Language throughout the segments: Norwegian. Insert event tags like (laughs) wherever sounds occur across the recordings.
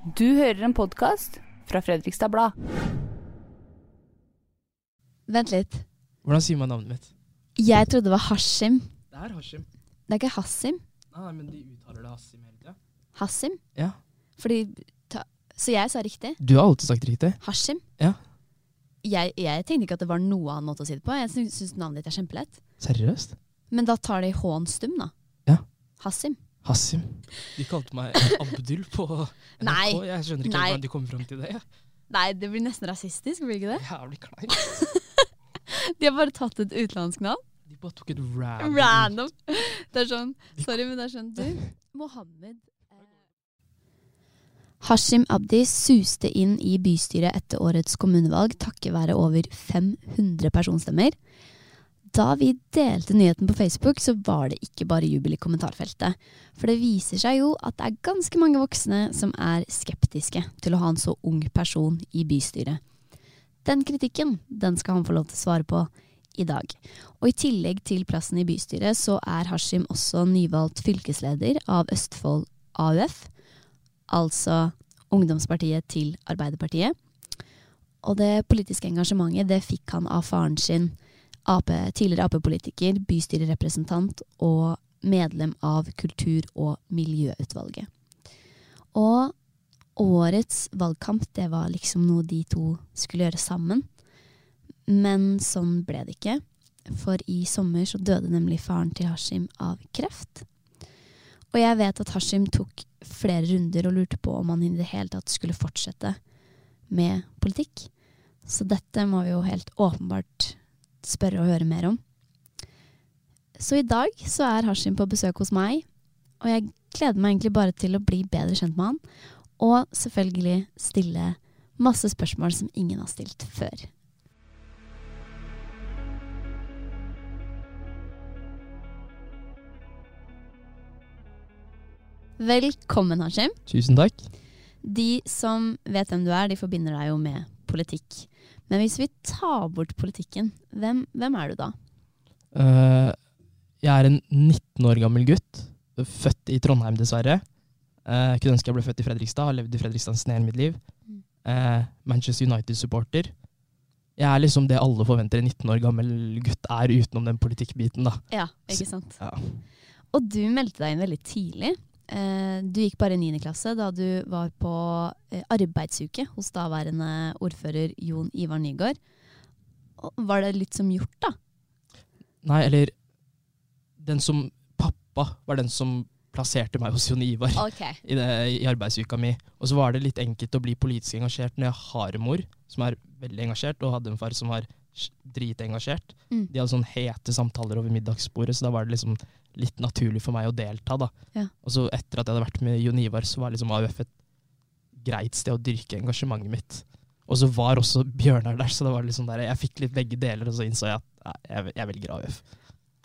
Du hører en podkast fra Fredrikstad Blad. Vent litt. Hvordan sier man navnet mitt? Jeg trodde det var Hashim. Det er Hashim. Det er ikke Hassim. Nei, men de uttaler det Hassim hele tida. Hassim? Ja. Fordi ta, Så jeg sa riktig. Du har alltid sagt riktig. Hashim. Ja. Jeg, jeg tenkte ikke at det var noe annen måte å si det på. Jeg syns syns navnet ditt er kjempelett. Seriøst? Men da tar de H-en stum, da. Ja. Hassim. Hassim. De kalte meg Abdul på NRK. Nei. Jeg skjønner ikke Nei. hvordan de kom fram til det. Nei, det blir nesten rasistisk, blir det ikke det? Jævlig kleint. (laughs) De har bare tatt et utenlandsk navn. De bare tok et random Random. Det er sånn Sorry, men det er sånn Du, Mohammed eh. Hashim Abdi suste inn i bystyret etter årets kommunevalg takket være over 500 personstemmer. Da vi delte nyheten på Facebook, så var det ikke bare jubel i kommentarfeltet. For det viser seg jo at det er ganske mange voksne som er skeptiske til å ha en så ung person i bystyret. Den kritikken den skal han få lov til å svare på i dag. Og i tillegg til plassen i bystyret, så er Hashim også nyvalgt fylkesleder av Østfold AUF, altså ungdomspartiet til Arbeiderpartiet. Og det politiske engasjementet det fikk han av faren sin, AP, tidligere Ap-politiker, bystyrerepresentant og medlem av kultur- og miljøutvalget. Og årets valgkamp, det var liksom noe de to skulle gjøre sammen. Men sånn ble det ikke. For i sommer så døde nemlig faren til Hashim av kreft. Og jeg vet at Hashim tok flere runder og lurte på om han i det hele tatt skulle fortsette med politikk. Så dette må vi jo helt åpenbart spørre og høre mer om. Så i dag så er Hashim på besøk hos meg, og jeg gleder meg egentlig bare til å bli bedre kjent med han, og selvfølgelig stille masse spørsmål som ingen har stilt før. Velkommen, Hashim. Tusen takk. De som vet hvem du er, de forbinder deg jo med politikk. Men hvis vi tar bort politikken, hvem, hvem er du da? Uh, jeg er en 19 år gammel gutt. Født i Trondheim, dessverre. Uh, kunne ønske jeg ble født i Fredrikstad. Har levd i Fredrikstad nesten hele mitt liv. Eh, Manchester United-supporter. Jeg er liksom det alle forventer en 19 år gammel gutt er, utenom den politikkbiten, da. Ja, ikke sant? Ja. Og du meldte deg inn veldig tidlig. Eh, Du gikk bare i 9. klasse da du var på eh, arbeidsuke hos daværende ordfører Jon Ivar Nygaard. Var det litt som gjort, da? Nei, eller Den som Pappa var den som plasserte meg hos Jon Ivar okay. i, det, i arbeidsuka mi. Og så var det litt enkelt å bli politisk engasjert når jeg har en mor som er veldig engasjert, og hadde en far som var sj- dritengasjert. Mm. De hadde sånn hete samtaler over middagsbordet, så da var det liksom litt naturlig for meg å delta. da. Ja. Og så etter at jeg hadde vært med Jon Ivar, så var liksom AUF et greit sted å dyrke engasjementet mitt. Og så var også Bjørnar der, så det var liksom der, jeg fikk litt begge deler, og så innså jeg at jeg, jeg velger AUF.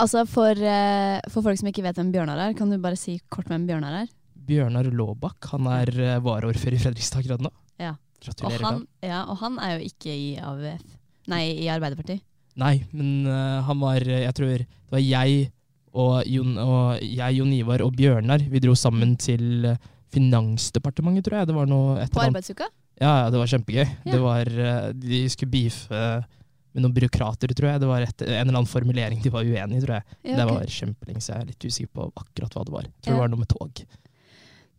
Altså, for, eh, for folk som ikke vet hvem Bjørnar er, kan du bare si kort hvem Bjørnar er? Bjørnar Laabak, han er eh, varaordfører i Fredrikstad akkurat nå. Ja. Gratulerer. Og han, ja, og han er jo ikke i AUF. Nei, i Arbeiderpartiet. Nei, men uh, han var Jeg tror det var jeg og Jon, og jeg, Jon Ivar og Bjørnar. Vi dro sammen til eh, Finansdepartementet, tror jeg. Det var noe et På arbeidsuka? Ja, ja, det var kjempegøy. Ja. Det var, eh, de skulle beefe med noen byråkrater, tror jeg. Det var et, en eller annen formulering de var uenig i, tror jeg. Ja, Det var kjempelenge, så jeg er litt usikker på akkurat hva det var. Jeg tror Ja. det var noe med tog.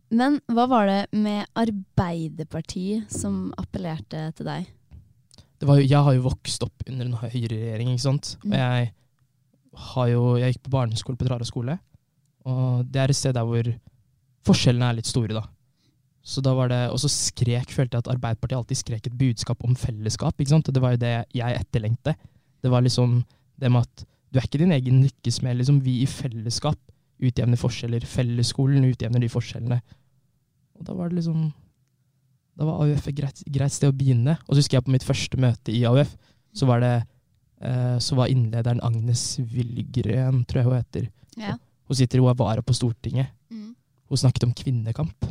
Men hva var det med Arbeiderpartiet som appellerte til deg? det var jo, jeg har jo vokst opp under en høyreregjering, ikke sant. Og Mm. jeg har jo Jeg gikk på barneskole på Trara skole, og det er et sted der hvor forskjellene er litt store, da. Så da var det, Og så skrek, følte jeg at Arbeiderpartiet alltid skrek et budskap om fellesskap. ikke sant? Og det var jo det jeg etterlengte. Det var liksom det med at du er ikke din egen lykkesmed. Liksom, vi i fellesskap utjevner forskjeller. Fellesskolen utjevner de forskjellene. Og da var det liksom Da var AUF et greit, greit sted å begynne. Og så husker jeg på mitt første møte i AUF, så var det Så var innlederen Agnes Villgren, tror jeg hun heter. Ja. Hun sitter hun er vara på Stortinget. Mm. Hun snakket om kvinnekamp.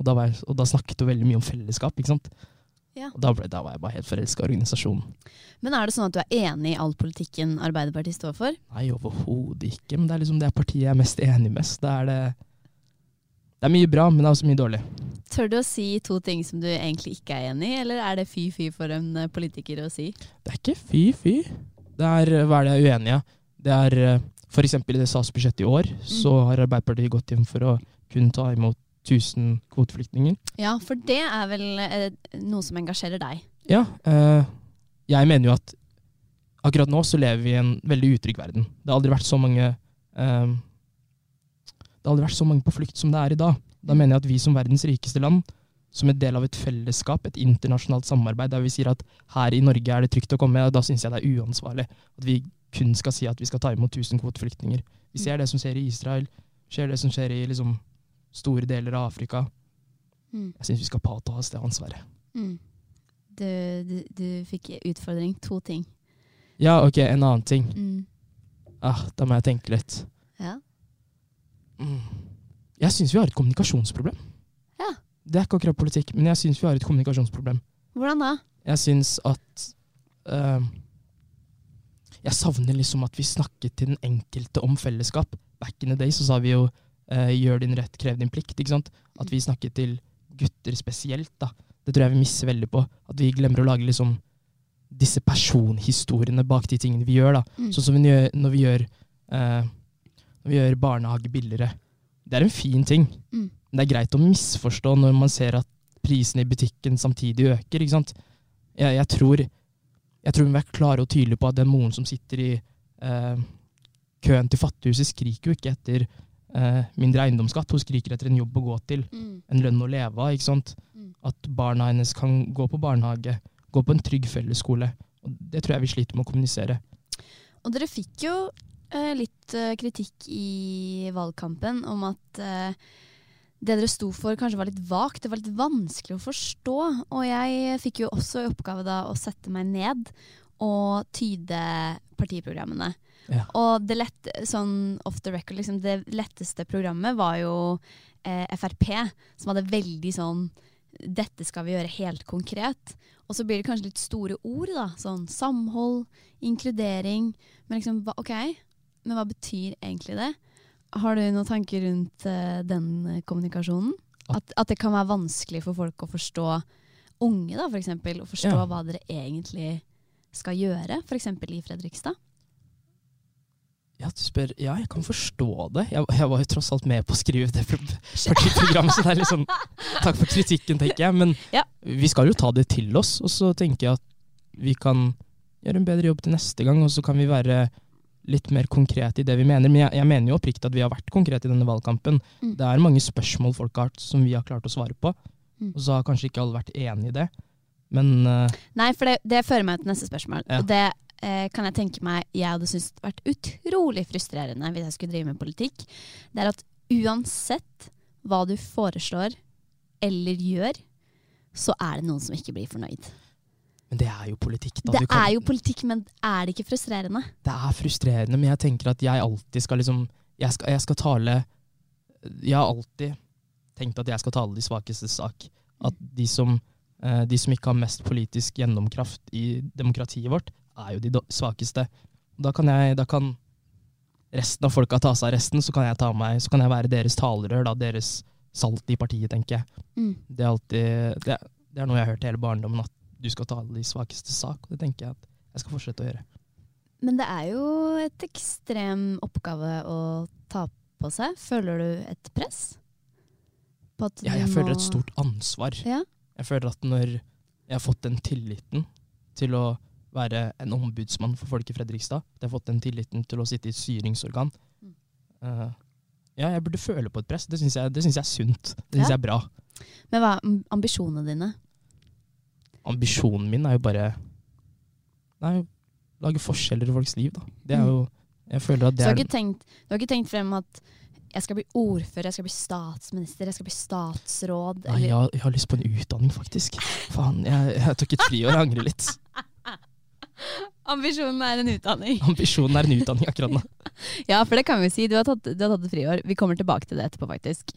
Og da, var jeg, og da snakket hun veldig mye om fellesskap. ikke sant? Ja. Og da, ble, da var jeg bare helt forelska i organisasjonen. Men er det sånn at du er enig i all politikken Arbeiderpartiet står for? Nei, overhodet ikke. Men det er liksom det partiet jeg er mest enig med. Det er, det, det er mye bra, men det er også mye dårlig. Tør du å si to ting som du egentlig ikke er enig i, eller er det fy-fy for en eh, politiker å si? Det er ikke fy-fy. Det er eh, hva er det jeg er uenig i. Det er f.eks. for eksempel i det statsbudsjettet i år, så har Arbeiderpartiet gått inn for å kunne ta imot 1000 kvoteflyktninger. Ja, for det er vel eh, noe som engasjerer deg. Ja, eh, jeg mener jo at akkurat nå så lever vi i en veldig utrygg verden. Det har aldri vært så mange eh, Det aldri vært så mange på flukt som det er i dag. Da mener jeg at vi som verdens rikeste land, som en del av et fellesskap, et internasjonalt samarbeid, der vi sier at her i Norge er det trygt å komme, da syns jeg det er uansvarlig at vi kun skal si at vi skal ta imot 1000 kvoteflyktninger. Vi ser det som skjer i Israel, ser det som skjer i liksom, store deler av Afrika. Mm. Jeg syns vi skal påta oss det ansvaret. Mm. Du, du, du fikk utfordring. To ting. Ja, ok, en annen ting. Mm. Ah, da må jeg tenke litt. Ja. Jeg syns vi har et kommunikasjonsproblem. Ja. Det er ikke akkurat politikk, men jeg syns vi har et kommunikasjonsproblem. Hvordan da? Jeg syns at uh, Jeg savner liksom at vi snakket til den enkelte om fellesskap. Back in the day så sa vi jo uh, 'gjør din rett, krev din plikt'. ikke sant? At vi snakket til gutter spesielt. da. Det tror jeg vi misser veldig på. At vi glemmer å lage liksom disse personhistoriene bak de tingene vi gjør. da. Mm. Sånn som vi gjør, når vi gjør, uh, når vi gjør barnehage billigere. Det er en fin ting. Mm. Men det er greit å misforstå når man ser at prisene i butikken samtidig øker. ikke sant? Jeg, jeg, tror, jeg tror vi må være klare og tydelige på at den moren som sitter i eh, køen til Fattighuset, skriker jo ikke etter eh, mindre eiendomsskatt. Hun skriker etter en jobb å gå til, Mm. en lønn å leve av. ikke sant? Mm. At barna hennes kan gå på barnehage, gå på en trygg fellesskole. Og det tror jeg vi sliter med å kommunisere. Og dere fikk jo litt eh, kritikk i valgkampen om at eh, det dere sto for kanskje var litt vagt, det var litt vanskelig å forstå. Og jeg fikk jo også i oppgave da å sette meg ned og tyde partiprogrammene. Ja. Og det lette, sånn off the record, liksom, det letteste programmet var jo eh, Frp, som hadde veldig sånn dette skal vi gjøre helt konkret. Og så blir det kanskje litt store ord, da. Sånn samhold, inkludering. Men liksom, ok, men hva betyr egentlig det? Har du noen tanker rundt uh, den eh, kommunikasjonen? At, at det kan være vanskelig for folk å forstå unge, da, for eksempel, å forstå Ja. hva dere egentlig skal gjøre, f.eks. i Fredrikstad? Ja, du spør, ja, jeg kan forstå det. Jeg, jeg var jo tross alt med på å skrive det pro- partiprogrammet, så det er litt sånn Takk for kritikken, tenker jeg. Men Ja. vi skal jo ta det til oss, og så tenker jeg at vi kan gjøre en bedre jobb til neste gang, og så kan vi være litt mer konkret i det vi mener. Men jeg, jeg mener jo oppriktig at vi har vært konkrete i denne valgkampen. Mm. Det er mange spørsmål folk har som vi har klart å svare på, Mm. og så har kanskje ikke alle vært enig i det. Men uh, Nei, for det, det fører meg til neste spørsmål. Ja. Og det eh, kan jeg tenke meg jeg hadde syntes vært utrolig frustrerende hvis jeg skulle drive med politikk. Det er at uansett hva du foreslår eller gjør, så er det noen som ikke blir fornøyd. Men det er jo politikk, da. Det kan- er jo politikk, men er det ikke frustrerende? det er frustrerende, men jeg tenker at jeg alltid skal liksom Jeg skal, jeg skal tale Jeg har alltid tenkt at jeg skal tale de svakestes sak. At de som, eh, de som ikke har mest politisk gjennomkraft i demokratiet vårt, er jo de svakeste. Da kan, jeg, da kan resten av folka ta seg av resten, så kan jeg, ta meg, så kan jeg være deres talerør, da, deres salt i partiet, tenker jeg. Mm. Det er, alltid, det, det er noe jeg har hørt hele barndommen, at du skal tale de svakeste sak. Og det tenker jeg at jeg skal fortsette å gjøre. Men det er jo et ekstrem oppgave å ta på seg. Føler du et press? Ja, jeg føler et stort ansvar. Ja. Jeg føler at når jeg har fått den tilliten til å være en ombudsmann for folk i Fredrikstad, at jeg har fått den tilliten til å sitte i et styringsorgan Mm. uh, Ja, jeg burde føle på et press. Det syns jeg, jeg er sunt. Det syns Ja. jeg er bra. Men hva er ambisjonene dine? Ambisjonen min er jo bare Nei, lage forskjeller i folks liv, da. Det er jo Jeg føler at det du har er tenkt, du har ikke tenkt frem at jeg skal bli ordfører, jeg skal bli statsminister, jeg skal bli statsråd. Nei, jeg, jeg har lyst på en utdanning, faktisk. Faen, jeg, jeg tok et friår, jeg angrer litt. (laughs) Ambisjonen er en utdanning. (laughs) Ambisjonen er en utdanning akkurat nå. (laughs) Ja, for det kan vi si. Du har tatt, du har tatt et friår. Vi kommer tilbake til det etterpå, faktisk.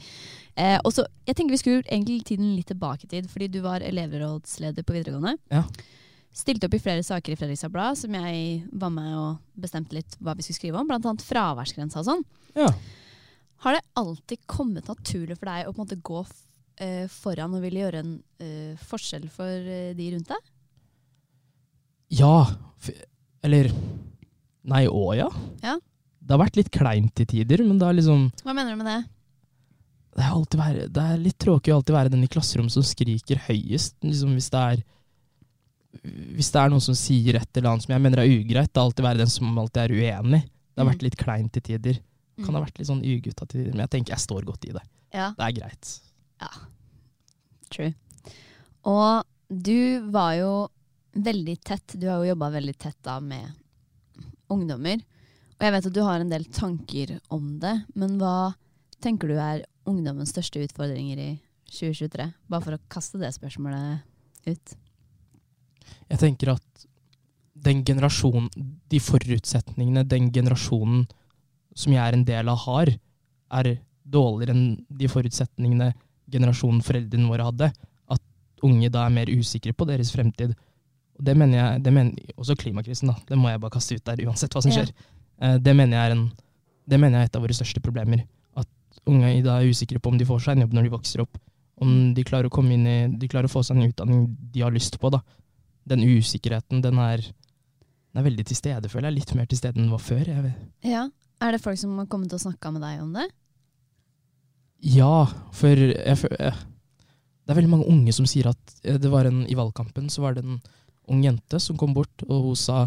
Eh, og så, jeg tenker Vi skulle egentlig tiden litt tilbake i tid, fordi du var elevrådsleder på videregående. Ja. Stilte opp i flere saker i Fredrikstad Blad som jeg var med og bestemte litt hva vi skulle skrive om, blant annet fraværsgrensa og sånn. Ja. Har det alltid kommet naturlig for deg å på en måte gå eh, foran og ville gjøre en eh, forskjell for eh, de rundt deg? Ja. Eller Nei og ja. Ja. Det har vært litt kleint til tider, men det er liksom Hva mener du med det? Det er, være, det er litt tråkig å alltid være den i klasserommet som skriker høyest. Liksom hvis det er Hvis det er noen som sier et eller annet som jeg mener er ugreit, det er alltid være den som alltid er uenig. Det har Mm. vært litt kleint til tider. Kan Mm. ha vært litt sånn ugutta til tider, men jeg tenker jeg står godt i det. Ja. Det er greit. Ja. True. Og du var jo veldig tett, du har jo jobba veldig tett da med ungdommer. Og jeg vet at du har en del tanker om det, men hva tenker du er ungdommens største utfordringer i 2023? Bare for å kaste det spørsmålet ut. Jeg tenker at den generasjonen, de forutsetningene den generasjonen som jeg er en del av har, er dårligere enn de forutsetningene generasjonen foreldrene våre hadde. At unge da er mer usikre på deres fremtid. Det mener jeg, det mener, Også klimakrisen, da. Det må jeg bare kaste ut der, uansett hva som skjer. Ja. Det mener jeg er en det mener jeg er et av våre største problemer. Unge i dag er usikre på om de får seg en jobb når de vokser opp. Om de klarer å komme inn i, de klarer å få seg en utdanning de har lyst på. da. Den usikkerheten, den er, den er veldig til stede, føler jeg. Litt mer til stede enn den var før. Jeg vet. Ja. Er det folk som har kommet og snakka med deg om det? Ja, for jeg, jeg, det er veldig mange unge som sier at eh, det var en, i valgkampen så var det en ung jente som kom bort, og hun sa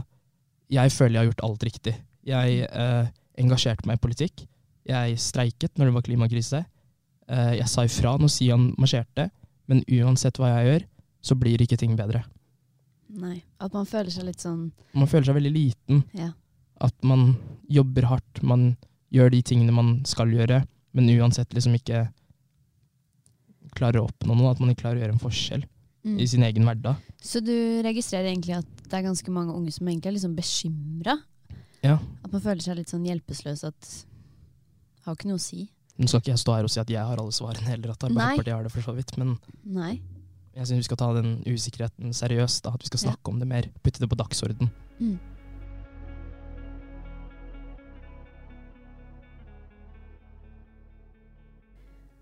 jeg føler jeg har gjort alt riktig. Jeg eh, engasjerte meg i politikk. Jeg streiket når det var klimakrise. Eh, jeg sa ifra når Sian marsjerte, men uansett hva jeg gjør, så blir ikke ting bedre. Nei. At man føler seg litt sånn Man føler seg veldig liten. Ja. At man jobber hardt, man gjør de tingene man skal gjøre, men uansett liksom ikke klarer å oppnå noe. At man ikke klarer å gjøre en forskjell mm. i sin egen hverdag. Så du registrerer egentlig at det er ganske mange unge som egentlig er liksom bekymra? Ja. At man føler seg litt sånn hjelpeløs at har ikke noe å si. Nå skal ikke jeg stå her og si at jeg har alle svarene, eller at Arbeiderpartiet har det, for så vidt. Men Nei. jeg syns vi skal ta den usikkerheten seriøst. da, At vi skal Ja. snakke om det mer. Putte det på dagsorden. Mm.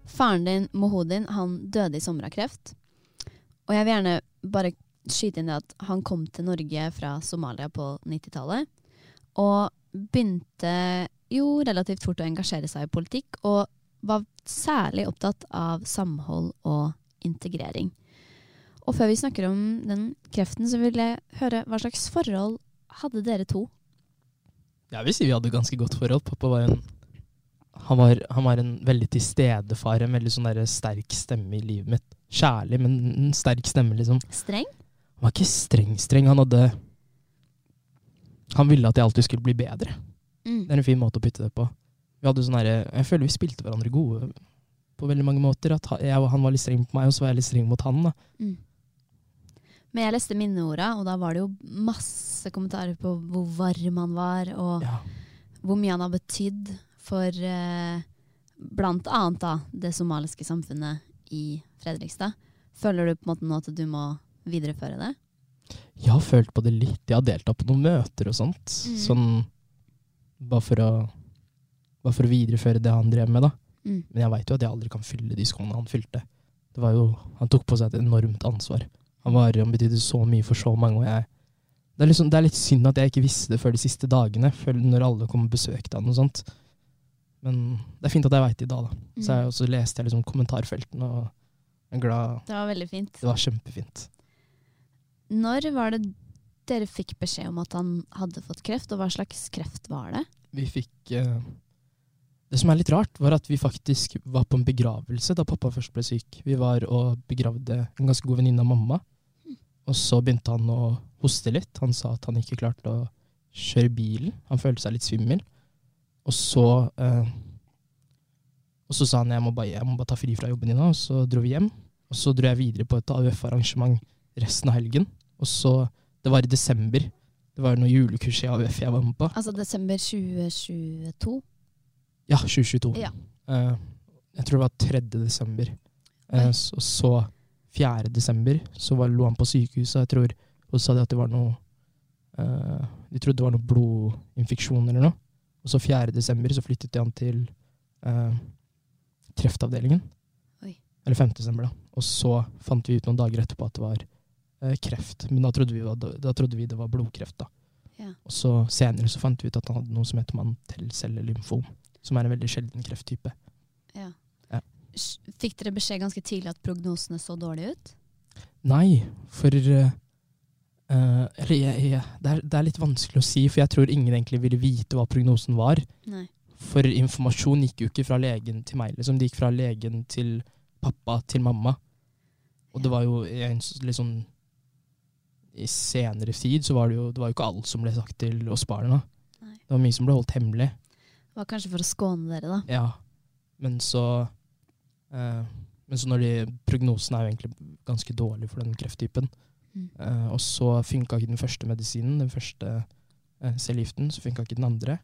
Faren din, Mohodin, han døde i sommer av kreft. Og jeg vil gjerne bare skyte inn det at han kom til Norge fra Somalia på 90-tallet. Og begynte jo relativt fort å engasjere seg i politikk, og var særlig opptatt av samhold og integrering. Og før vi snakker om den kreften, så vil jeg høre hva slags forhold hadde dere to? Jeg vil si vi hadde ganske godt forhold. Pappa var en han var, han var en veldig tilstedefar, en veldig sånn der sterk stemme i livet mitt. Kjærlig, men en sterk stemme, liksom. Streng? Han var ikke streng-streng. Han hadde Han ville at jeg alltid skulle bli bedre. Mm. Det er en fin måte å putte det på. Vi hadde sånn herre- Jeg føler vi spilte hverandre gode på veldig mange måter. At jeg han var litt streng på meg, og så var jeg litt streng mot han. da. Mm. Men jeg leste minneorda, og da var det jo masse kommentarer på hvor varm han var, og Ja. hvor mye han har betydd for eh, blant annet da, det somaliske samfunnet i Fredrikstad. Føler du på en måte nå at du må videreføre det? Jeg har følt på det litt. Jeg har deltatt på noen møter og sånt. Mm. Sånn bare for å Bare for å videreføre det han drev med, da. Mm. Men jeg veit jo at jeg aldri kan fylle de skoene han fylte. Det var jo, Han tok på seg et enormt ansvar. Han, var, han betydde så mye for så mange. og jeg det er, liksom, det er litt synd at jeg ikke visste det før de siste dagene, før når alle kom og besøkte han og sånt. Men det er fint at jeg veit det i dag, da. Så jeg, Mm. så leste jeg liksom kommentarfeltene og jeg er glad. Det var veldig fint. Det var kjempefint. Når var det dere fikk beskjed om at han hadde fått kreft, og hva slags kreft var det? Vi fikk eh, Det som er litt rart, var at vi faktisk var på en begravelse da pappa først ble syk. Vi var og begravde en ganske god venninne av mamma. Og så begynte han å hoste litt. Han sa at han ikke klarte å kjøre bilen. Han følte seg litt svimmel. Og så eh, Og så sa han jeg må bare, bare ta fri fra jobben din, og så dro vi hjem. Og så dro jeg videre på et AUF-arrangement resten av helgen. Og så, Det var i desember. Det var noe julekurs i AUF jeg var med på. Altså desember 2022? Ja, 2022. Ja. Uh, jeg tror det var 3. desember. Uh, og så 4. desember så var, lå han på sykehuset, jeg tror, og så sa de at det var noe uh, De trodde det var noe blodinfeksjon eller noe. Og så 4. desember så flyttet de han til eh, kreftavdelingen. Oi. Eller 5. desember, da. Og så fant vi ut noen dager etterpå at det var eh, kreft. Men da trodde, vi, var- da trodde vi det var blodkreft, da. Ja. Og så senere så fant vi ut at han hadde noe som heter mantellcellelymfom. Som er en veldig sjelden krefttype. ja. Ja. Fikk dere beskjed ganske tidlig at prognosene så dårlige ut? Nei, for uh, eh, Eller jeg, jeg, det, er, det er litt vanskelig å si, for jeg tror ingen egentlig ville vite hva prognosen var. Nei. For informasjon gikk jo ikke fra legen til meg, liksom. Det gikk fra legen til pappa til mamma. Og det var jo en litt sånn I senere tid så var det jo Det var jo ikke alt som ble sagt til oss barna. Nei. Det var mye som ble holdt hemmelig. Det var kanskje for å skåne dere, da. Ja. Men så eh, Men så når de Prognosen er jo egentlig ganske dårlig for den krefttypen. Mm. Eh, og så funka ikke den første medisinen, den første eh, cellegiften. Så funka ikke den andre.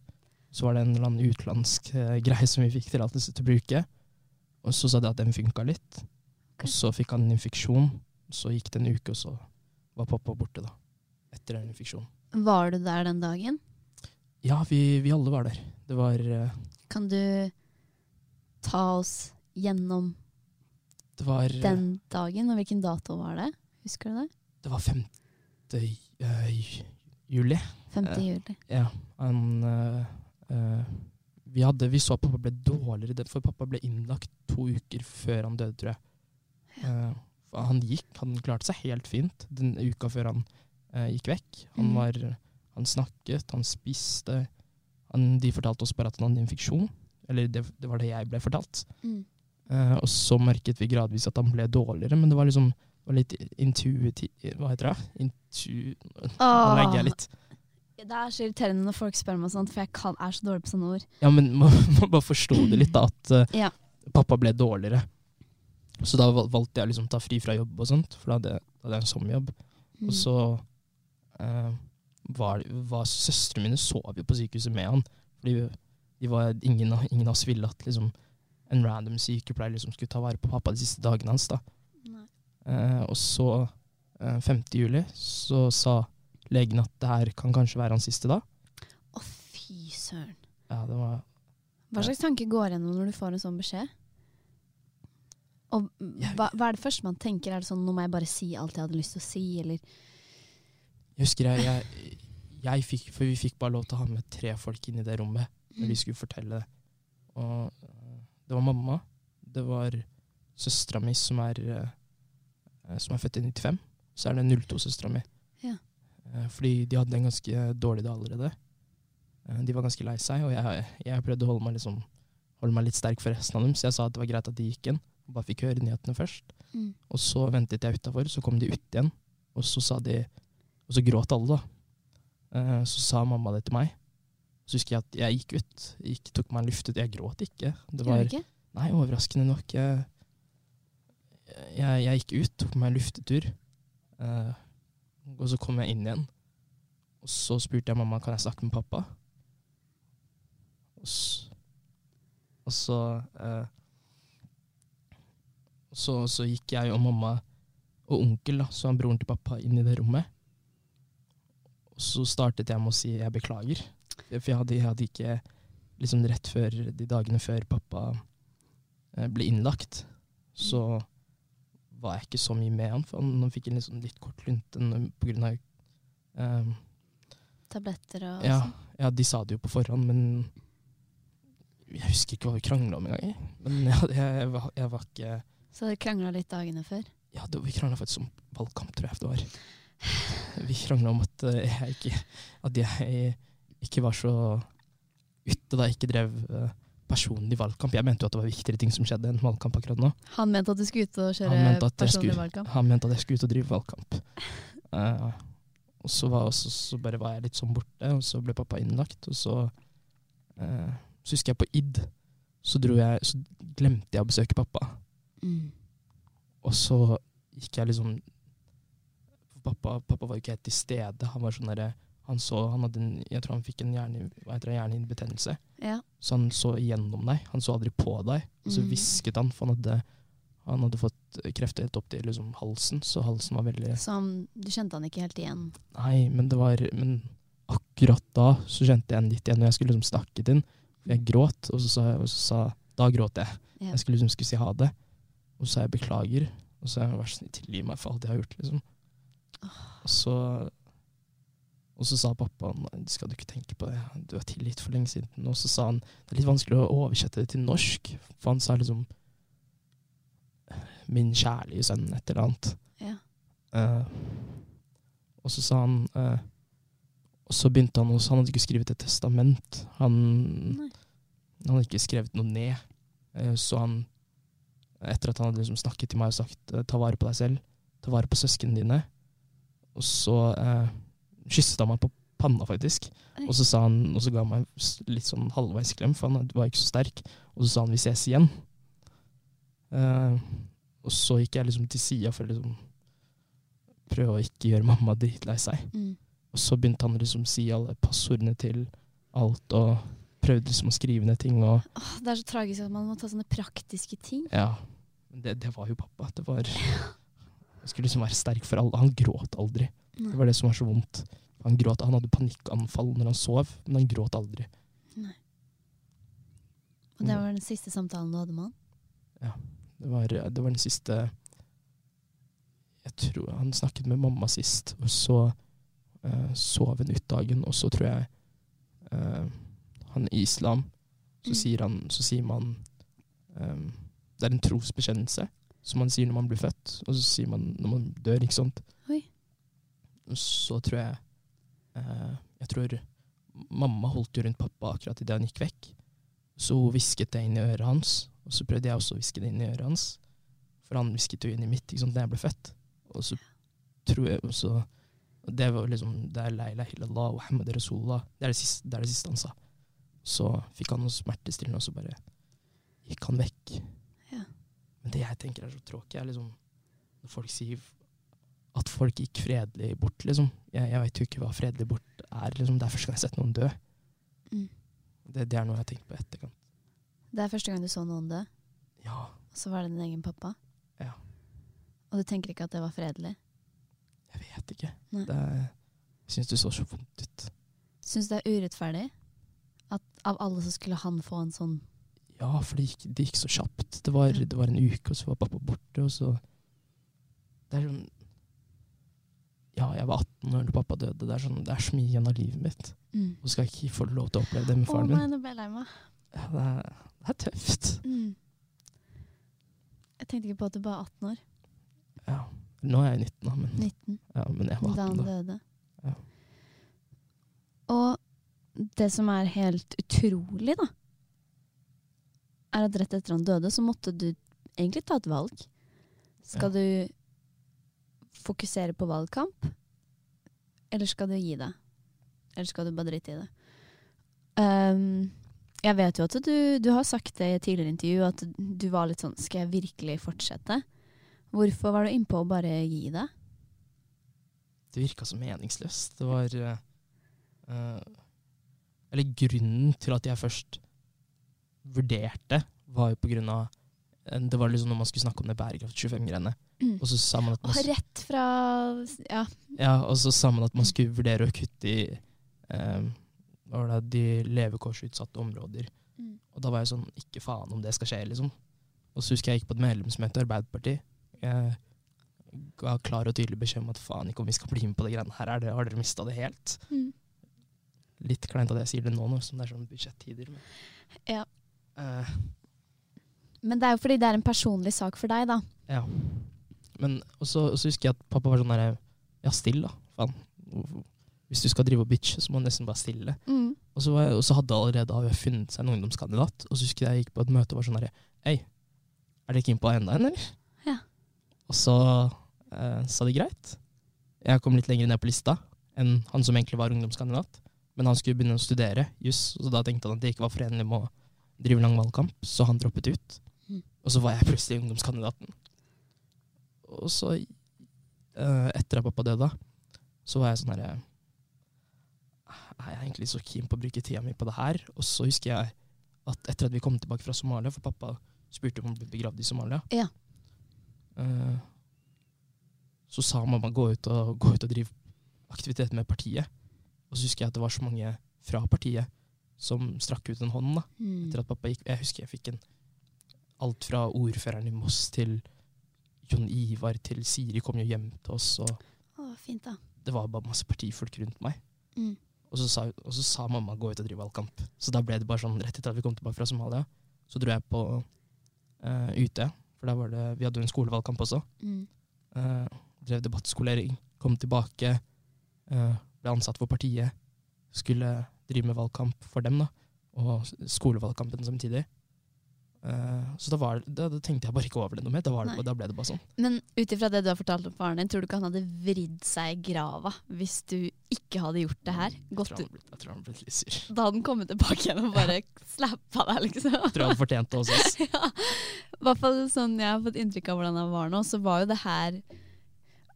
Så var det en eller annen utenlandsk eh, (laughs) greie som vi fikk tillatelse til å bruke. Og så sa de at den funka litt. Okay. Og så fikk han en infeksjon. Så gikk det en uke, og så var pappa borte, da. Etter den infeksjonen. Var du der den dagen? Ja, vi, vi alle var der. Det var eh, Kan du ta oss gjennom Det var den dagen, og hvilken dato var det? Husker du det? Det var 5. eh, juli. 5. Eh. juli. Ja. Han eh, eh, vi, hadde, vi så at pappa ble dårligere, det- for pappa ble innlagt to uker før han døde, tror jeg. Eh, han gikk, han klarte seg helt fint den uka før han eh, gikk vekk. Han, Mhm. var, han snakket, han spiste. Han, de fortalte oss bare at han hadde infeksjon. Eller det, det var det jeg ble fortalt. Mm. Eh, og så merket vi gradvis at han ble dårligere, men det var liksom det var litt intuitiv... Hva heter det? Intu... Nå legger jeg litt. Det er så irriterende når folk spør meg sånt, for jeg kan, er så dårlig på sånne ord. Ja, men (laughs) man må bare forstå det litt, da. At uh, Ja. pappa ble dårligere. Så da valgte jeg å liksom ta fri fra jobb og sånt, for da hadde, da hadde jeg en sommerjobb. Mm. Og så eh, var, var søstrene mine sov jo på sykehuset med han. Fordi de var, ingen, ingen av oss ville at liksom, en random sykepleier liksom skulle ta vare på pappa de siste dagene hans. da. Eh, og så, eh, 5. juli, så sa legen at det her kan kanskje være hans siste dag. Å, fy søren. Ja, det var Hva slags tanke går gjennom når du får en sånn beskjed? Og hva, hva er det første man tenker? Er det sånn nå må jeg bare si alt jeg hadde lyst til å si, eller Jeg husker jeg, jeg, jeg fikk, for vi fikk bare lov til å ha med tre folk inn i det rommet når vi skulle fortelle det. Og øh, det var mamma, det var søstera mi som er, øh, som er født i 95, så er det 02-søstera mi. Ja. Eh, Fordi de hadde en ganske dårlig dag allerede. Eh, De var ganske lei seg, og jeg, jeg prøvde å holde meg, liksom, holde meg litt sterk for resten av dem, så jeg sa at det var greit at de gikk inn, og bare fikk høre nyhetene først. Mm. Og så ventet jeg utafor, så kom de ut igjen. Og så sa de Og så gråt alle, da. Eh, Så sa mamma det til meg. Så husker jeg at jeg gikk ut. Gikk, tok meg en luft ut. Jeg gråt ikke. Det var, ikke? nei, overraskende nok. Jeg, jeg, jeg gikk ut, tok meg en luftetur. Eh, og så kom jeg inn igjen. Og så spurte jeg mamma kan jeg snakke med pappa. Og så, og så, eh, så, så gikk jeg og mamma og onkel, da, så han broren til pappa, inn i det rommet. Og så startet jeg med å si jeg beklager. For jeg hadde, jeg hadde ikke liksom rett før de dagene før pappa eh, ble innlagt, så var jeg ikke så mye med han. For han, fikk en liksom litt kort lunte på grunn av eh, Tabletter og ja, sånn? ja, de sa det jo på forhånd, men jeg husker ikke hva vi krangla om engang. Men jeg, jeg, jeg, var, jeg var ikke Så dere krangla litt dagene før? Ja, det, vi krangla faktisk om valgkamp, tror jeg det var. Vi krangla om at eh, jeg ikke At jeg ikke var så ute da jeg ikke drev eh, personlig valgkamp. Jeg mente jo at det var viktigere ting som skjedde enn valgkamp akkurat nå. Han mente at du skulle ut og kjøre personlig skulle, valgkamp? han mente at jeg skulle ut og drive valgkamp. Uh, og så, var, også, så bare var jeg litt sånn borte, og så ble pappa innlagt. Og så, uh, så husker jeg på id, så dro jeg Så glemte jeg å besøke pappa. Mm. Og så gikk jeg liksom Pappa, pappa var jo ikke helt til stede. Han var sånn derre han så, han hadde en, Jeg tror han fikk en hjernehinnebetennelse. Ja. Så han så igjennom deg. Han så aldri på deg. Og så Mm. han, for han hadde, han hadde fått krefter helt opp til liksom, halsen. Så halsen var veldig Så han, du kjente han ikke helt igjen? Nei, men det var Men akkurat da så kjente jeg han litt igjen, når jeg skulle liksom snakke til han. Jeg gråt, og så sa og så sa, Da gråt jeg. Ja. Jeg skulle liksom skulle si ha det. Og så sa jeg beklager. Og så har jeg vært snill, tilgi meg for alt jeg har gjort, liksom. Og så og så sa pappa skal du ikke tenke på, det. du er tilgitt for lenge siden. Og så sa han det er litt vanskelig å oversette det til norsk, for han sa liksom min kjærlige sønn, et eller annet. Ja. Uh, og så sa han uh, Og så begynte han også, han hadde ikke skrevet et testament. Han, han hadde ikke skrevet noe ned. Uh, så han, etter at han hadde liksom snakket til meg og sagt eh, ta vare på deg selv, ta vare på søsknene dine, og så eh, kysset han meg på panna, faktisk. Og så, sa han, og så ga han meg litt sånn halvveis klem, for han var ikke så sterk. Og så sa han vi ses igjen. Eh, og så gikk jeg liksom til sida for å liksom prøve å ikke gjøre mamma dritlei seg. Mm. Og så begynte han liksom å si alle passordene til alt, og prøvde liksom å skrive ned ting. Og Åh, det er så tragisk at man må ta sånne praktiske ting. ja, men det, det var jo pappa. Det var Han skulle liksom være sterk for alle. Han gråt aldri. Nei. Det var det som var så vondt. Han gråt, han hadde panikkanfall når han sov, men han gråt aldri. Nei. Og det var den siste samtalen du hadde med han? Det var, det var den siste Jeg tror han snakket med mamma sist, og så uh, sov hun ut dagen, og så tror jeg uh, Han i islam, så, Mm. sier han, så sier man eh, Det er en trosbekjennelse som man sier når man blir født, og så sier man når man dør, ikke sant. Oi. Så tror jeg eh, Jeg tror mamma holdt jo rundt pappa akkurat idet han gikk vekk. Så hun hvisket det inn i øret hans, og så prøvde jeg også å hviske det inn i øret hans. For han hvisket jo inn i mitt ikke sant, da jeg ble født. Og så tror jeg også og Det var liksom Det er Leila Hillallah og hamad Rasulullah. Det er det, siste, det er det siste han sa. Så fikk han noe smertestillende, og så bare gikk han vekk. Men det jeg tenker er så tråkig, er liksom når folk sier at folk gikk fredelig bort, liksom. Jeg, jeg vet jo ikke hva fredelig bort er, liksom. Det er første gang jeg har sett noen dø. Mm. Det, det er noe jeg har tenkt på i etterkant. Det er første gang du så noen dø, Ja. og så var det din egen pappa? Ja. Og du tenker ikke at det var fredelig? Jeg vet ikke. Nei. Det er, jeg syns det så så vondt ut. Syns du det er urettferdig? At av alle så skulle han få en sånn Ja, for det gikk, det gikk så kjapt. Det var, det var en uke, og så var pappa borte, og så Det er sånn Ja, jeg var 18 år da pappa døde. Det er, sånn, det er så mye igjen av livet mitt. mm. Og skal jeg ikke få lov til å oppleve det med faren nei, min. nå ble jeg lei meg. Ja, det, er, det er tøft. Mm. Jeg tenkte ikke på at du bare var 18 år. Ja. Nå er jeg 19, da, men, 19. ja, men jeg var 18 da han døde. Ja. Og det som er helt utrolig, da, er at rett etter han døde, så måtte du egentlig ta et valg. Skal du fokusere på valgkamp, eller skal du gi deg? Eller skal du bare drite i det? Um, jeg vet jo at du, du har sagt det i et tidligere intervju, at du var litt sånn Skal jeg virkelig fortsette? Hvorfor var du innpå å bare gi deg? Det virka så meningsløst. Det var eh, Eller grunnen til at jeg først vurderte, var jo på grunn av eh, Det var liksom når man skulle snakke om det bærekraft 25-greiene. Mm. Og så sa man at man, rett fra Ja. ja, og så sa man at man skulle vurdere å kutte i eh, var det, de levekårsutsatte områder. Mm. Og da var jeg sånn Ikke faen om det skal skje, liksom. Og så husker jeg jeg gikk på et medlemsmøte i Arbeiderpartiet. Jeg ga klar og tydelig beskjed om at faen ikke om vi skal bli med på det greiene her. Er det, har dere mista det helt? Mm. Litt kleint at jeg sier det nå, nå som det er sånn budsjettider. Men, Ja. Eh, Men det er jo fordi det er en personlig sak for deg, da. ja. Men så husker jeg at pappa var sånn derre Ja, still, da. Faen. Hvis du skal drive og bitche, så må du nesten bare stille. Mm. Og så, var jeg, og så hadde allerede AUF funnet seg en ungdomskandidat. Og så husker jeg jeg gikk på et møte og var sånn herre Hei, er dere keen på agendaen, en, eller? Ja. Og så eh, sa de greit. Jeg kom litt lenger ned på lista enn han som egentlig var ungdomskandidat. Men han skulle begynne å studere juss, så da tenkte han at det ikke var forenlig med å drive lang valgkamp, så han droppet ut. Mm. Og så var jeg plutselig ungdomskandidaten. Og så, eh, etter at pappa døde, så var jeg sånn herre Er jeg egentlig så keen på å bruke tida mi på det her? Og så husker jeg at etter at vi kom tilbake fra Somalia, for pappa spurte om han ble begravd i Somalia, Ja. eh, så sa mamma gå ut og, gå ut og drive aktivitet med partiet. Og så husker jeg at det var så mange fra partiet som strakk ut en hånd da, Mm. etter at pappa gikk. Jeg husker jeg fikk en alt fra ordføreren i Moss til Jon Ivar til Siri kom jo hjem til oss, og Å, fint, da. det var bare masse partifolk rundt meg. Mm. Og så, sa, og så sa mamma gå ut og drive valgkamp. Så da ble det bare sånn, rett etter at vi kom tilbake fra Somalia, så dro jeg på uh, UT, for da var det, vi hadde jo en skolevalgkamp også. Mm. Uh, drev debattskolering, kom tilbake, Uh, ble ansatt for partiet, skulle drive med valgkamp for dem, da, og skolevalgkampen samtidig. Uh, så da, var, da, da tenkte jeg bare ikke over det noe mer, da, var det, da ble det bare sånn. Men ut ifra det du har fortalt om faren din, tror du ikke han hadde vridd seg i grava hvis du ikke hadde gjort det her? Jeg tror han ble, jeg tror han ble litt sur. Da hadde han kommet tilbake igjen og bare (laughs) slappa deg, liksom. Jeg tror han fortjente det også. oss. (laughs) ja. Hvert fall sånn jeg har fått inntrykk av hvordan han var nå, så var jo det her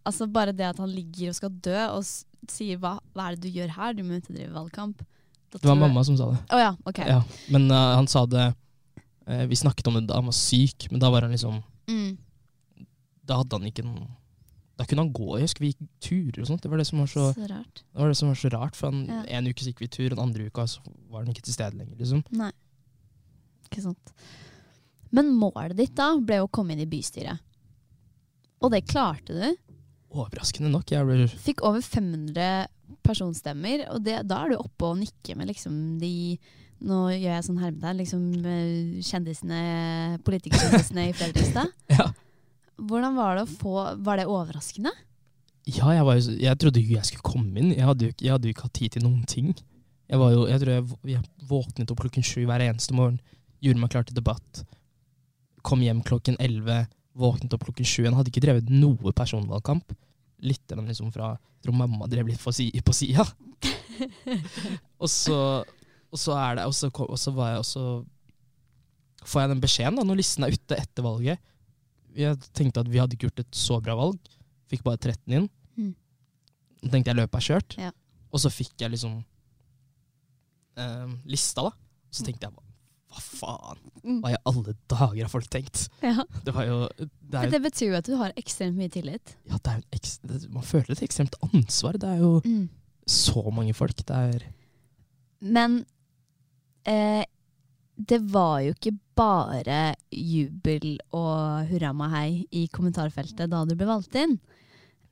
Altså bare det at han ligger og skal dø og sier hva, 'hva er det du gjør her, du må ut og drive valgkamp'. Det var mamma som sa det. Oh, ja, Okay. Ja, men uh, han sa det uh, Vi snakket om det da han var syk, men da var han liksom Mm. Da hadde han ikke noen Da kunne han gå. Jeg husker vi gikk turer og sånt. Det var det som var så, Så rart. det var det som var så rart. For han, Ja. en uke gikk vi tur, og den andre uka så var han ikke til stede lenger. liksom. Nei. Ikke sant. Men målet ditt da ble å komme inn i bystyret. Og det klarte du. Overraskende nok. Ble Fikk over 500 personstemmer, og det, da er du oppe og nikker med liksom de Nå gjør jeg sånn hermetegn, liksom eh, kjendisene, politikerkjendisene i Fredrikstad. (laughs) Ja. Hvordan var det å få Var det overraskende? Ja, jeg, var jeg trodde jo jeg skulle komme inn. Jeg hadde jo, jeg hadde jo ikke hatt tid til noen ting. Jeg, var jo, jeg tror jeg, jeg våknet opp klokken sju hver eneste morgen, gjorde meg klar til debatt, kom hjem klokken elleve, våknet opp klokken sju Han Hadde ikke drevet noe personvalgkamp. Litt liksom fra Jeg tror mamma drev litt på, si, på sida. (laughs) og, så, og så er det Og så, og så var jeg også får jeg den beskjeden da, når listen er ute etter valget. Jeg tenkte at vi hadde ikke gjort et så bra valg. Fikk bare 13 inn. Mm. Tenkte jeg løpet er kjørt. Ja. Og så fikk jeg liksom eh, lista, da. Så tenkte jeg hva, faen? Mm. Hva i alle dager har folk tenkt? Ja. Det var jo det jo- det betyr jo at du har ekstremt mye tillit. ja, det er en eks, Man føler et ekstremt ansvar. Det er jo Mm. så mange folk. Det er Men eh, det var jo ikke bare jubel og hurra meg hei i kommentarfeltet da du ble valgt inn.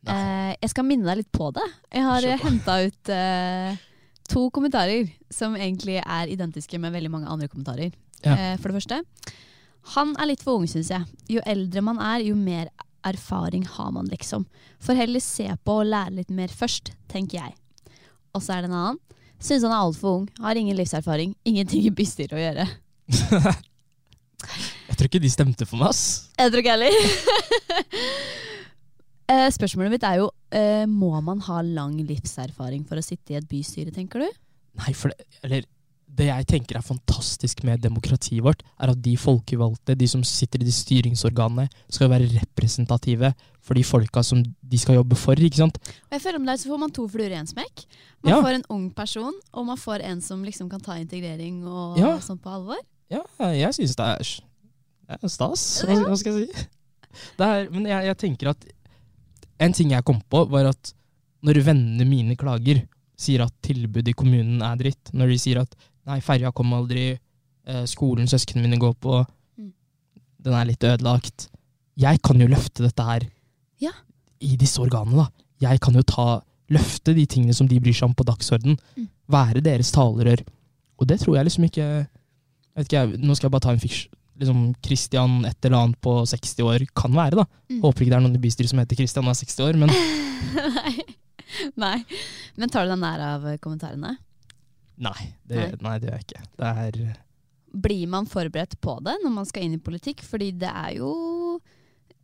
Eh, jeg skal minne deg litt på det. Jeg har henta ut eh, to kommentarer som egentlig er identiske med veldig mange andre kommentarer. Ja. Eh, for det første, han er litt for ung, syns jeg. Jo eldre man er, jo mer erfaring har man, liksom. Får heller se på og lære litt mer først, tenker jeg. Og så er det en annen. Syns han er altfor ung, har ingen livserfaring, ingenting i bystyret å gjøre. (laughs) Jeg tror ikke de stemte for meg, ass. Jeg tror ikke heller. (laughs) Eh, Spørsmålet mitt er jo eh, Må man ha lang livserfaring for å sitte i et bystyre, tenker du? Nei, for det, eller, det jeg tenker er fantastisk med demokratiet vårt, er at de folkevalgte, de som sitter i de styringsorganene, skal være representative for de folka som de skal jobbe for. ikke sant? Og jeg føler om det er så får man to fluer i en smekk. Man Ja. får en ung person, og man får en som liksom kan ta integrering og Ja. sånt på alvor. Ja, jeg syns det er, det er stas. Hva, hva skal jeg si? Det er, men jeg, jeg tenker at en ting jeg kom på, var at når vennene mine klager, sier at tilbudet i kommunen er dritt, når de sier at nei, ferja kom aldri, eh, skolen søsknene mine går på, Mm. den er litt ødelagt. Jeg kan jo løfte dette her Ja. i disse organene, da. Jeg kan jo ta, løfte de tingene som de bryr seg om på dagsorden. Mm. Være deres talerør. Og det tror jeg liksom ikke vet ikke, Nå skal jeg bare ta en fiks... Liksom Christian et eller annet på 60 år kan være, da. Mm. Håper ikke det er noen i bystyret som heter Christian og er 60 år, men (laughs) nei. nei. Men tar du deg nær av kommentarene? nei. Det, nei, det gjør jeg ikke. Det er Blir man forberedt på det når man skal inn i politikk? Fordi det er jo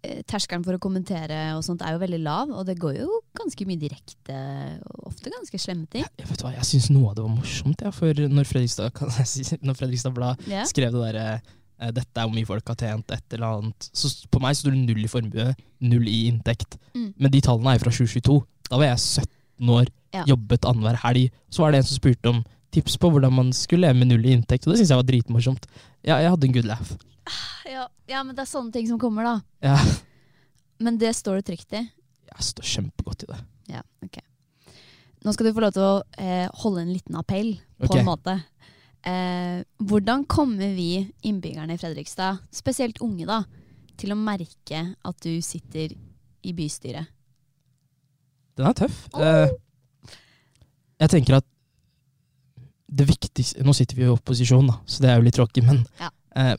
eh, Terskelen for å kommentere og sånt er jo veldig lav, og det går jo ganske mye direkte og ofte ganske slemme ting. Jeg, vet hva, jeg syns noe av det var morsomt, ja, for når Fredrikstad, si, (laughs) når Fredrikstad Blad yeah. skrev det derre eh, dette er hvor mye folk har tjent, et eller annet. Så på meg står det null i formue, null i inntekt. Mm. Men de tallene er fra 2022. Da var jeg 17 år, Ja. jobbet annenhver helg. Så var det en som spurte om tips på hvordan man skulle leve med null i inntekt, og det syns jeg var dritmorsomt. Ja, jeg hadde en good laugh. Ja, ja, men det er sånne ting som kommer, da. Ja, Men det står du trygt i. jeg står kjempegodt i det. Ja, ok. Nå skal du få lov til å eh, holde en liten appell, på okay. en måte. Eh, hvordan kommer vi innbyggerne i Fredrikstad, spesielt unge, da, til å merke at du sitter i bystyret? Den er tøff. Eh, jeg tenker at det viktigste Nå sitter vi i opposisjon, da, så det er jo litt tråkig, men Ja. eh,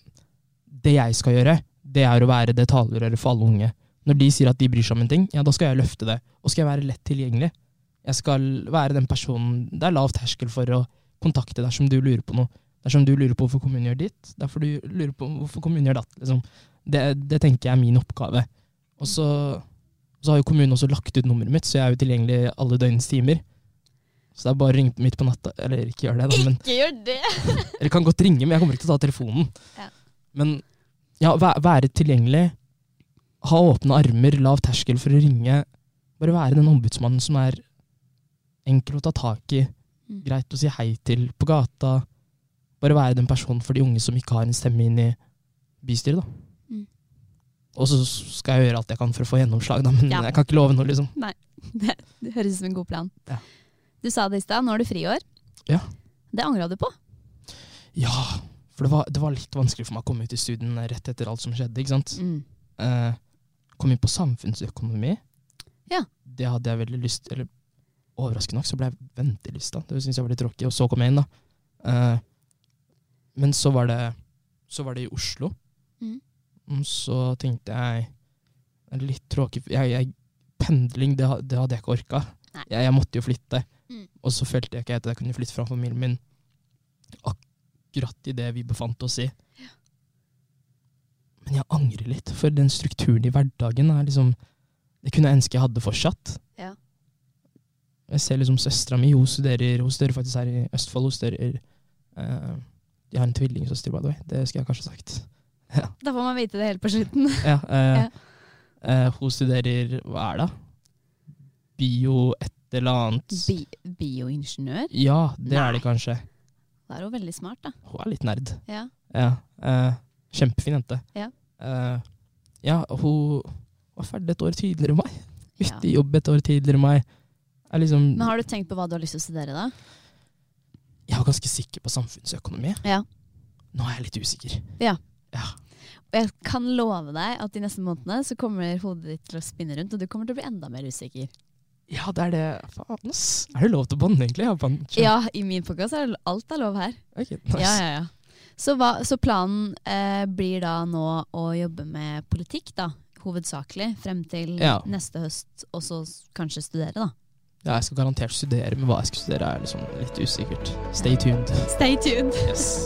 det jeg skal gjøre, det er å være det talerøret for alle unge. Når de sier at de bryr seg om en ting, ja, da skal jeg løfte det. Og skal jeg være lett tilgjengelig. Jeg skal være den personen Det er lav terskel for å kontakte dersom du lurer på noe. Dersom du lurer på hvorfor kommunen gjør ditt, derfor du lurer på hvorfor kommunen gjør datt. Liksom. Det, det tenker jeg er min oppgave. Og så, så har jo kommunen også lagt ut nummeret mitt, så jeg er jo tilgjengelig alle døgnets timer. Så det er bare å ringe midt på natta. Eller ikke gjør det, da, men Ikke gjør det! (laughs) Eller kan godt ringe, men jeg kommer ikke til å ta telefonen. Ja. Men ja, være tilgjengelig, ha åpne armer, lav terskel for å ringe. Bare være den ombudsmannen som er enkel å ta tak i, Mm. greit å si hei til på gata. Bare være den personen for de unge som ikke har en stemme inn i bystyret, da. Mm. Og så skal jeg gjøre alt jeg kan for å få gjennomslag, da, men Ja. jeg kan ikke love noe, liksom. (laughs) Det, det høres ut som en god plan. Ja. Du sa det i stad, nå er du friår. Ja. Det angra du på. Ja, for det var, det var litt vanskelig for meg å komme ut i studien rett etter alt som skjedde, ikke sant. Mm. eh, kom inn på samfunnsøkonomi. Ja. Det hadde jeg veldig lyst Eller overraskende nok så ble jeg ventelista. Det syntes jeg var litt tråkig. Og så kom jeg inn, da. Eh, men så var det Så var det i Oslo. Mm. Og Så tenkte jeg Litt tråkig jeg, jeg, Pendling, det, det hadde jeg ikke orka. Jeg, jeg måtte jo flytte. Mm. Og så følte jeg ikke at jeg kunne flytte fra familien min akkurat i det vi befant oss i. Men jeg angrer litt, for den strukturen i hverdagen er liksom Det kunne jeg ønske jeg hadde fortsatt. Ja. Jeg ser liksom søstera mi, hun studerer, hun studerer faktisk her i Østfold. Hun studerer uh, De har en tvillingsøster, by the way. Det skulle jeg kanskje sagt. (laughs) Da får man vite det helt på slutten. (laughs) Ja, uh, Ja. eh, hun studerer Hva er det? Bio et eller annet. Bi bioingeniør. Ja, det Nei. er det kanskje. Da er hun veldig smart, da. Hun er litt nerd. Ja. Ja. Eh, kjempefin jente. Ja. Eh, ja, hun var ferdig et år tidligere enn meg. Ja. Ute i jobb et år tidligere enn meg. Liksom, Men har du tenkt på hva du har lyst til å studere, da? jeg var ganske sikker på samfunnsøkonomi. Ja. Nå er jeg litt usikker. Ja. Ja. Og jeg kan love deg at de neste månedene så kommer hodet ditt til å spinne rundt, og du kommer til å bli enda mer usikker. Ja, det er det. Faen, ass. Er det lov til å banne, egentlig? (laughs) Ja, i min podkast er det- alt er lov her. Okay, nice. Ja, ja, ja. Så, hva, så planen eh, blir da nå å jobbe med politikk, da, hovedsakelig, frem til Ja. neste høst, og så kanskje studere, da. Ja, jeg skal garantert studere, men hva jeg skal studere er liksom litt usikkert. Stay tuned. Stay tuned. Yes.